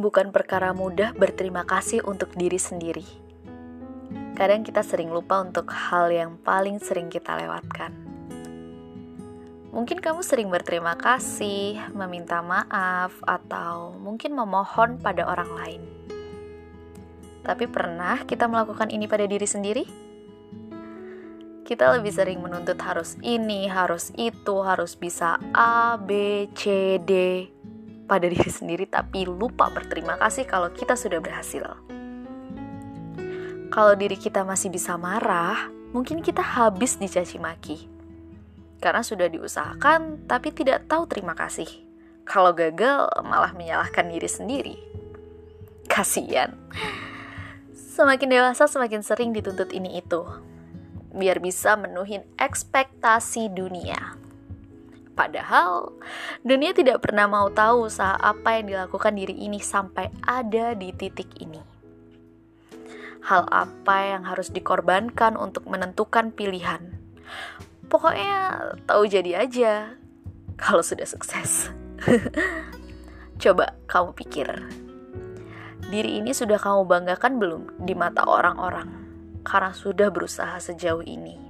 bukan perkara mudah berterima kasih untuk diri sendiri. Kadang kita sering lupa untuk hal yang paling sering kita lewatkan. Mungkin kamu sering berterima kasih, meminta maaf, atau mungkin memohon pada orang lain. Tapi pernah kita melakukan ini pada diri sendiri? Kita lebih sering menuntut harus ini, harus itu, harus bisa A, B, C, D, pada diri sendiri tapi lupa berterima kasih kalau kita sudah berhasil. Kalau diri kita masih bisa marah, mungkin kita habis dicaci maki. Karena sudah diusahakan tapi tidak tahu terima kasih. Kalau gagal malah menyalahkan diri sendiri. Kasian. Semakin dewasa semakin sering dituntut ini itu. Biar bisa menuhin ekspektasi dunia. Padahal dunia tidak pernah mau tahu usaha apa yang dilakukan diri ini sampai ada di titik ini. Hal apa yang harus dikorbankan untuk menentukan pilihan. Pokoknya tahu jadi aja kalau sudah sukses. Coba kamu pikir. Diri ini sudah kamu banggakan belum di mata orang-orang karena sudah berusaha sejauh ini?